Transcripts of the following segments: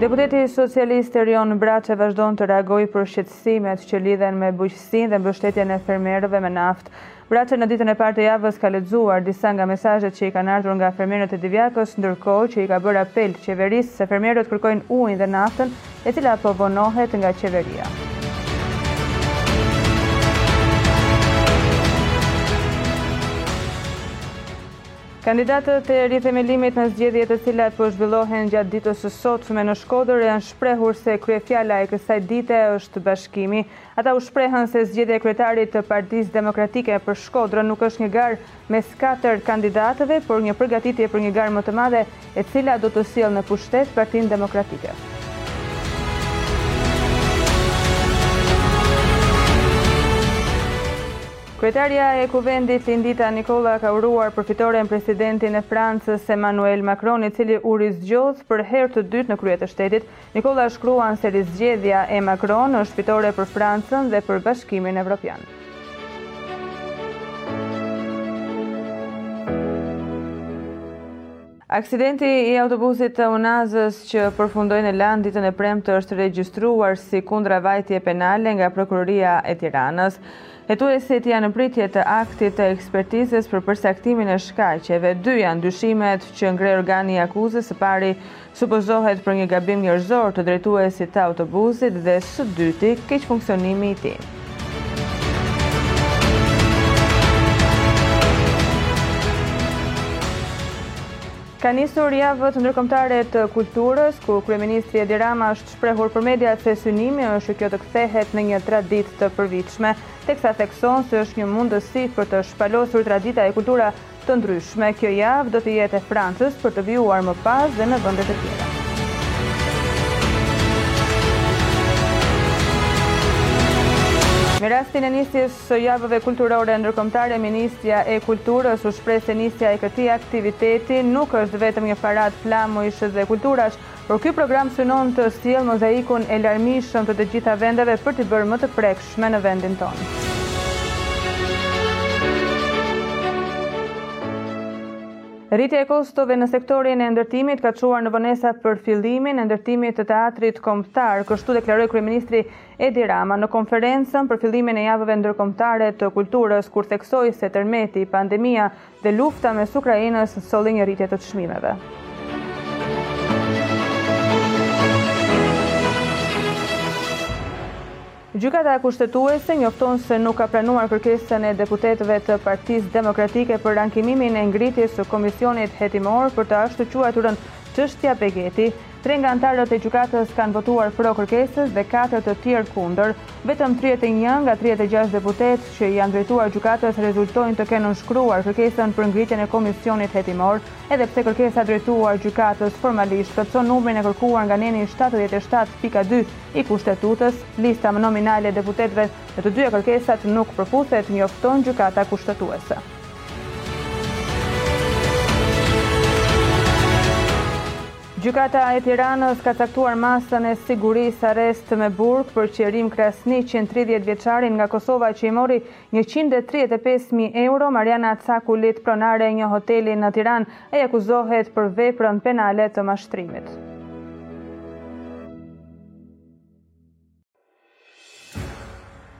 Deputeti socialist Erion Braçe vazhdon të reagojë për shqetësimet që lidhen me bujqësinë dhe mbështetjen e fermerëve me naftë. Braçe në ditën e parë të javës ka lexuar disa nga mesazhet që i kanë ardhur nga fermerët e Divjakës, ndërkohë që i ka bërë apel qeverisë se fermerët kërkojnë ujin dhe naftën, e cila po vonohet nga qeveria. Kandidatët e Rithemelimit në zgjedhjet të cilat po zhvillohen gjatë ditës së sotme në Shkodër janë shprehur se kryefjala e kësaj dite është bashkimi. Ata u shprehën se zgjedhja e kryetarit të Partisë Demokratike për Shkodrën nuk është një garë mes katër kandidatëve, por një përgatitje për një garë më të madhe e cila do të sjellë në pushtet Partinë Demokratike. Kryetarja e Kuvendit, Lindita Nikolla ka uruar për fitoren presidentin e Francës, Emmanuel Macron, i cili u rizgjodh për herë të dytë në krye të shtetit. Nikolla shkruan se rizgjedhja e Macron është fitore për Francën dhe për Bashkimin Evropian. Aksidenti i autobusit të Unazës që përfundoi në Lanë ditën e premtë është regjistruar si kundravajtje penale nga Prokuroria e Tiranës. Hetuesit janë në pritje të aktit të ekspertizës për përcaktimin e shkaqeve. Dy janë dyshimet që ngre organi i akuzës, së pari supozohet për një gabim njerëzor të drejtuesit të autobusit dhe së dyti keqfunksionimi i tij. Ka nisur javët ndërkombëtare të kulturës, ku Kryeministri Edi Rama është shprehur për mediat se synimi është që kjo të kthehet në një traditë të përvitshme, teksa thekson se është një mundësi për të shpalosur tradita e kultura të ndryshme, kjo javë do të jetë e Francës për të vijuar më pas dhe me vende të tjera. Me rastin e nisjes së javëve kulturore ndërkombëtare, Ministrja e Kulturës u shpreh se nisja e këtij aktiviteti nuk është vetëm një paradë flamujsh dhe kulturash, Por ky program synon të sjellë mozaikun e larmishëm të të gjitha vendeve për t'i bërë më të prekshme në vendin tonë. Rritja e kostove në sektorin e ndërtimit ka çuar në vonesa për fillimin e ndërtimit të Teatrit Kombëtar, kështu deklaroi kryeministri Edi Rama në konferencën për fillimin e Javëve Ndërkombëtare të Kulturës, kur theksoi se tërmeti, pandemia, Dhe lufta mes Ukrainës solli një rritje të çmimeve. Gjykata Kushtetuese njofton se nuk ka pranuar kërkesën e deputetëve të Partisë Demokratike për ankimimin e ngritjes së komisionit hetimor për të ashtuquajturën çështja Becchetti. Tre nga anëtarët e Gjykatës kanë votuar pro kërkesës dhe katër të tjerë kundër. Vetëm tridhjetë e një nga tridhjetë e gjashtë deputetë që i janë drejtuar Gjykatës rezultojnë të kenë nënshkruar kërkesën për ngritjen e Komisionit Hetimor, edhe pse kërkesa e drejtuar Gjykatës formalisht plotëson numrin e kërkuar nga neni shtatëdhjetë e shtatë pika dy i Kushtetutës, lista nominale e deputetëve në të dyja kërkesat nuk përputhet, njofton Gjykata Kushtetuese. Gjykata e Tiranës ka caktuar masën e sigurisë arrest me burg për Qerim Krasniqin, tridhjetë vjeçarin nga Kosova që i mori njëqind e tridhjetë e pesë mijë euro Marjana Cakulit, pronare e një hoteli në Tiranë. Ai akuzohet për veprën penale të mashtrimit.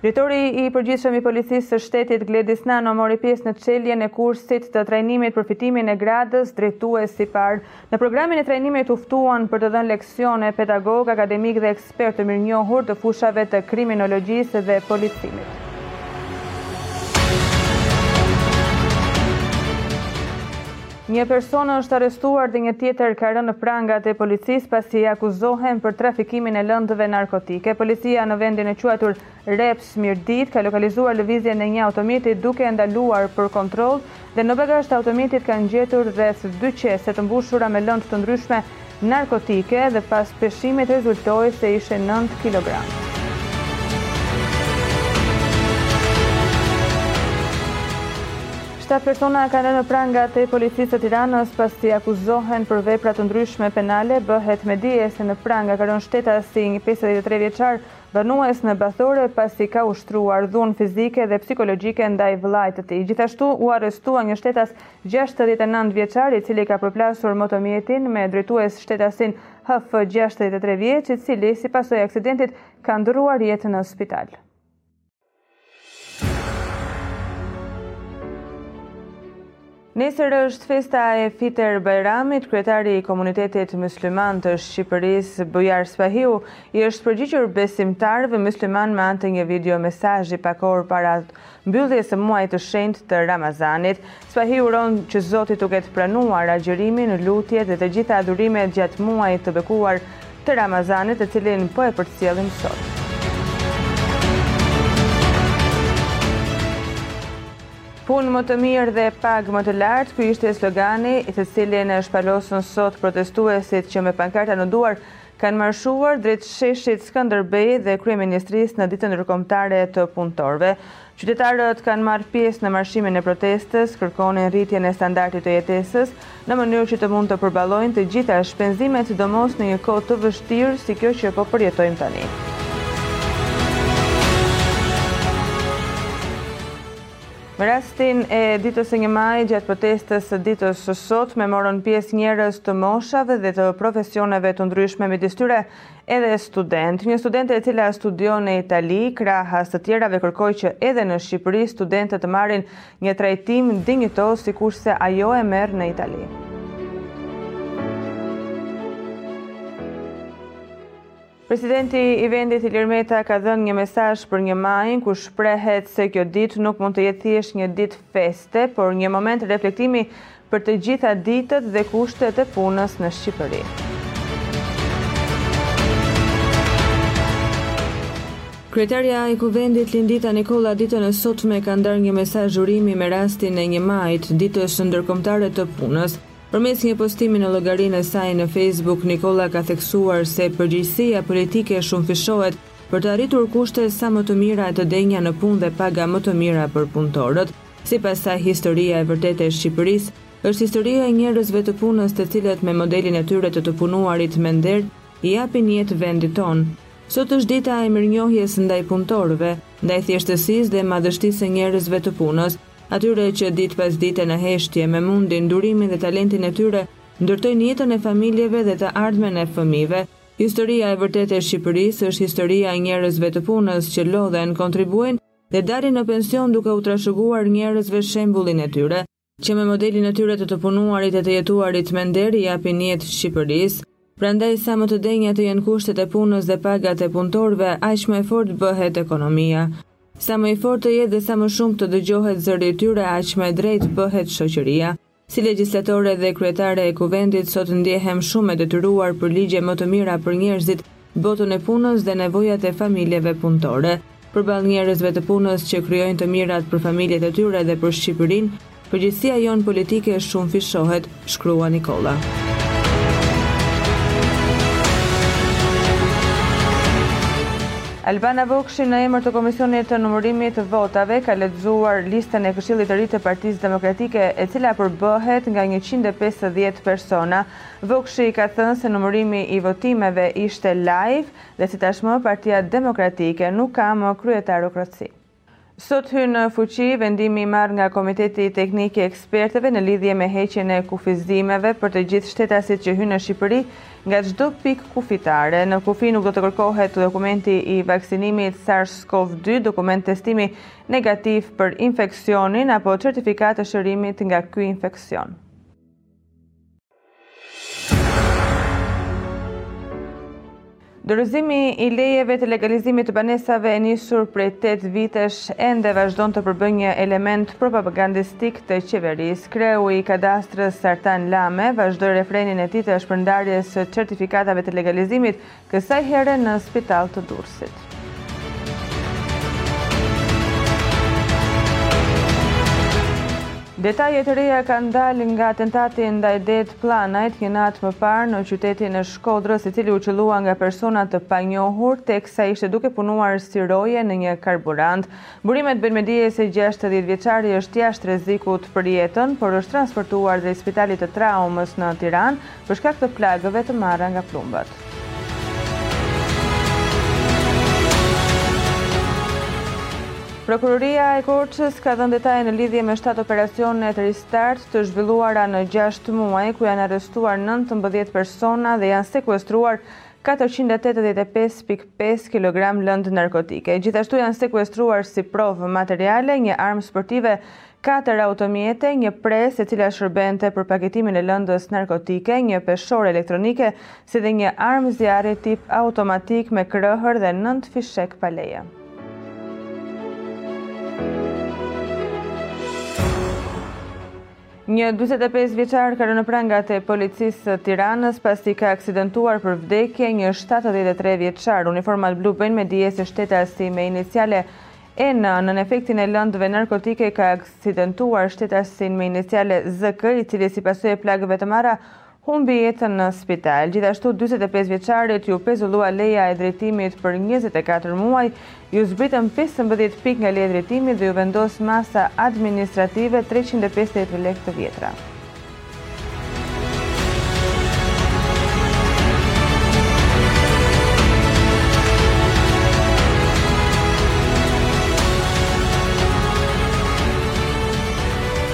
Drejtori i Përgjithshëm i Policisë së Shtetit, Gledis Nano mori pjesë në çeljen e kursit të trajnimit për fitimin e gradës Drejtues i Parë. Në programin e trajnimit u ftuan për të dhënë leksione pedagogë, akademikë dhe ekspertë të mirënjohur të fushave të kriminologjisë dhe policimit. Një person është arrestuar dhe një tjetër ka rënë në prangat e policisë pasi akuzohen për trafikimin e lëndëve narkotike. Policia në vendin e quajtur Reps Mirditë ka lokalizuar lëvizjen e një automjeti duke e ndaluar për kontroll dhe në bagazh të automjetit kanë gjetur rreth dy qese të mbushura me lëndë të ndryshme narkotike dhe pas peshimit rezultoi se ishte nëntë kilogramë. Shtatë persona kanë rënë në prangat e Policisë së Tiranës pasi akuzohen për vepra të ndryshme penale, bëhet me dije se në pranga ka rënë shtetasi një pesëdhjetë e tre vjeçar banues në Bathore pasi ka ushtruar dhunë fizike dhe psikologjike ndaj vëllait të tij. Gjithashtu u arrestua një shtetas Gjashtëdhjetë e nëntë vjeçar, i cili ka përplasur motomjetin me drejtues shtetasin HF gjashtëdhjetë e tre vjeç, i cili, si pasojë e aksidentit, ka ndërruar jetë në spital. Nesër është festa e Fiter Bajramit, kryetari i komunitetit musliman të Shqipërisë, Bujar Spahiu, i është përgjigjur besimtarëve muslimanë me anë të një video mesazhi pak orë para mbylljes së muajit të shenjtë të Ramazanit. Spahi uron që Zoti t'u ketë pranuar agjërimin, lutjet dhe të gjitha adhurimet gjatë muajit të bekuar të Ramazanit, të cilin po e përcjellim sot. Punë më të mirë dhe pagë më të lartë, ky ishte slogani, të cilin e shpalosën sot protestuesit që me pankarta në duar kanë marshuar drejt sheshit Skënderbej dhe Kryeministrisë në Ditën Ndërkombëtare të Punëtorëve. Qytetarët kanë marrë pjesë në marshimin e protestës, kërkonin rritjen e standardit të jetesës, në mënyrë që të mund të përballojnë të gjitha shpenzimet, sidomos në një kohë të vështirë si kjo që po përjetojmë tani. Me rastin e ditës së një majit, gjatë protestës së ditës së sotme morën pjesë njerëz të moshave dhe të profesioneve të ndryshme midis tyre edhe studentë. Një studente e cila studion në Itali, krahas të tjerave kërkoi që edhe në Shqipëri studentët të marrin një trajtim dinjitoz sikurse ajo e merr në Itali. Presidenti i vendit Ilir Meta ka dhënë një mesazh për një Majin ku shprehet se kjo ditë nuk mund të jetë thjesht një ditë feste, por një moment reflektimi për të gjitha ditët dhe kushtet e punës në Shqipëri. Kryetarja e Kuvendit Lindita Nikolla ditën e sotme ka ndarë një mesazh urimi me rastin e një Majit, Ditës Ndërkombëtare të Punës. Përmes një postimi në llogarinë e saj në Facebook, Nikolla ka theksuar se përgjegjësia politike shumëfishohet për të arritur kushte sa më të mira e të denja në punë dhe paga më të mira për punëtorët. Sipas saj, historia e vërtetë e Shqipërisë është historia e njerëzve të punës të cilët me modelin e tyre të të punuarit me nder i japin jetë vendit tonë. Sot është dita e mirënjohjes ndaj punëtorëve, ndaj thjeshtësisë dhe madhështisë së njerëzve të punës, Atyre që ditë pas dite në heshtje, me mundin, durimin dhe talentin e tyre, ndërtojnë jetën e familjeve dhe të ardhmen e fëmijëve. Historia e vërtetë e Shqipërisë është historia e njerëzve të punës që lodhen, kontribuojnë dhe dalin në pension duke u trashëguar njerëzve shembullin e tyre, që me modelin e tyre të të punuarit e të jetuarit me nder i japin jetë Shqipërisë. Prandaj sa më të denja të jenë kushtet e punës dhe pagat e punëtorëve, aq më e fortë bëhet ekonomia. Sa më i fortë të jetë dhe sa më shumë të dëgjohet zëri i tyre, aq më e drejtë bëhet shoqëria. Si legjislatore dhe kryetare e Kuvendit, sot ndjehem shumë e detyruar për ligje më të mira për njerëzit, botën e punës dhe nevojat e familjeve punëtore. Përballë njerëzve të punës që krijojnë të mirat për familjet e tyre dhe për Shqipërinë, përgjegjësia jonë politike shumëfishohet, shkruan Nikolla. Albana Vokshi në emër të Komisionit të Numërimit të Votave ka lexuar listën e Këshillit të Ri të Partisë Demokratike, e cila përbëhet nga 150 persona. Vokshi ka thënë se numërimi i votimeve ishte live Dhe se tashmë Partia Demokratike nuk ka më kryetarokraci. Sot hyn në fuqi vendimi i marrë nga Komiteti Teknik i Ekspertëve në lidhje me heqjen e kufizimeve për të gjithë shtetasit që hyjnë në Shqipëri nga çdo pikë kufitare. Në kufi nuk do të kërkohet dokumenti i vaksinimit SARS-CoV dy, dokument testimi negativ për infeksionin apo certifikatë të shërimit nga ky infeksion. Dorëzimi i lejeve të legalizimit të banesave e nisur prej 8 vitesh ende vazhdon të përbëjë një element propagandistik të qeverisë. Kreu i kadastrës Artan Lame vazhdoi refrenin e tij të shpërndarjes së certifikatave të legalizimit Kësaj here në spital të Durrësit. Detaje të reja kanë dalë nga atentati ndaj Dedë Pllanajt një natë më parë në qytetin e Shkodrës, i cili u qëllua nga persona të panjohur, teksa ishte duke punuar si roje në një karburant. Burimet bëjnë me dije se gjashtëdhjetë vjeçari është jashtë rrezikut për jetën, por është transportuar drejt spitalit të Traumës në Tiranë për shkak të plagëve të marra nga plumbat. Prokuroria e Korçës ka dhënë detaje në lidhje me shtatë operacionet Restart të zhvilluara në gjashtë muaj, ku janë arrestuar nëntëmbëdhjetë persona dhe janë sekuestruar katërqind e tetëdhjetë e pesë pikë pesë kilogramë lëndë narkotike. Gjithashtu janë sekuestruar si provë materiale një armë sportive, katër automjete, një presë e cila shërbente për paketimin e lëndës narkotike, një peshore elektronike, si dhe një armë zjarri tip automatik me krëhër dhe nëntë fishekë pa leje. Një dyzet e pesë vjeçar ka rënë në prangat e policisë së Tiranës pasi ka aksidentuar për vdekje një shtatëdhjetë e tre vjeçar. Uniformat blu bëjnë me dije se shtetasi me iniciale EN nën efektin e lëndëve narkotike ka aksidentuar shtetasin me iniciale ZK, i cili si pasojë e plagëve të marra Humbi jetën në spital. Gjithashtu dyzet e pesë vjeçarit iu pezullua leja e drejtimit për njëzet e katër muaj, iu zbritën pesëmbëdhjetë pikë nga leja e drejtimit dhe iu vendos masa administrative treqind e pesëdhjetë lekë të vjetra.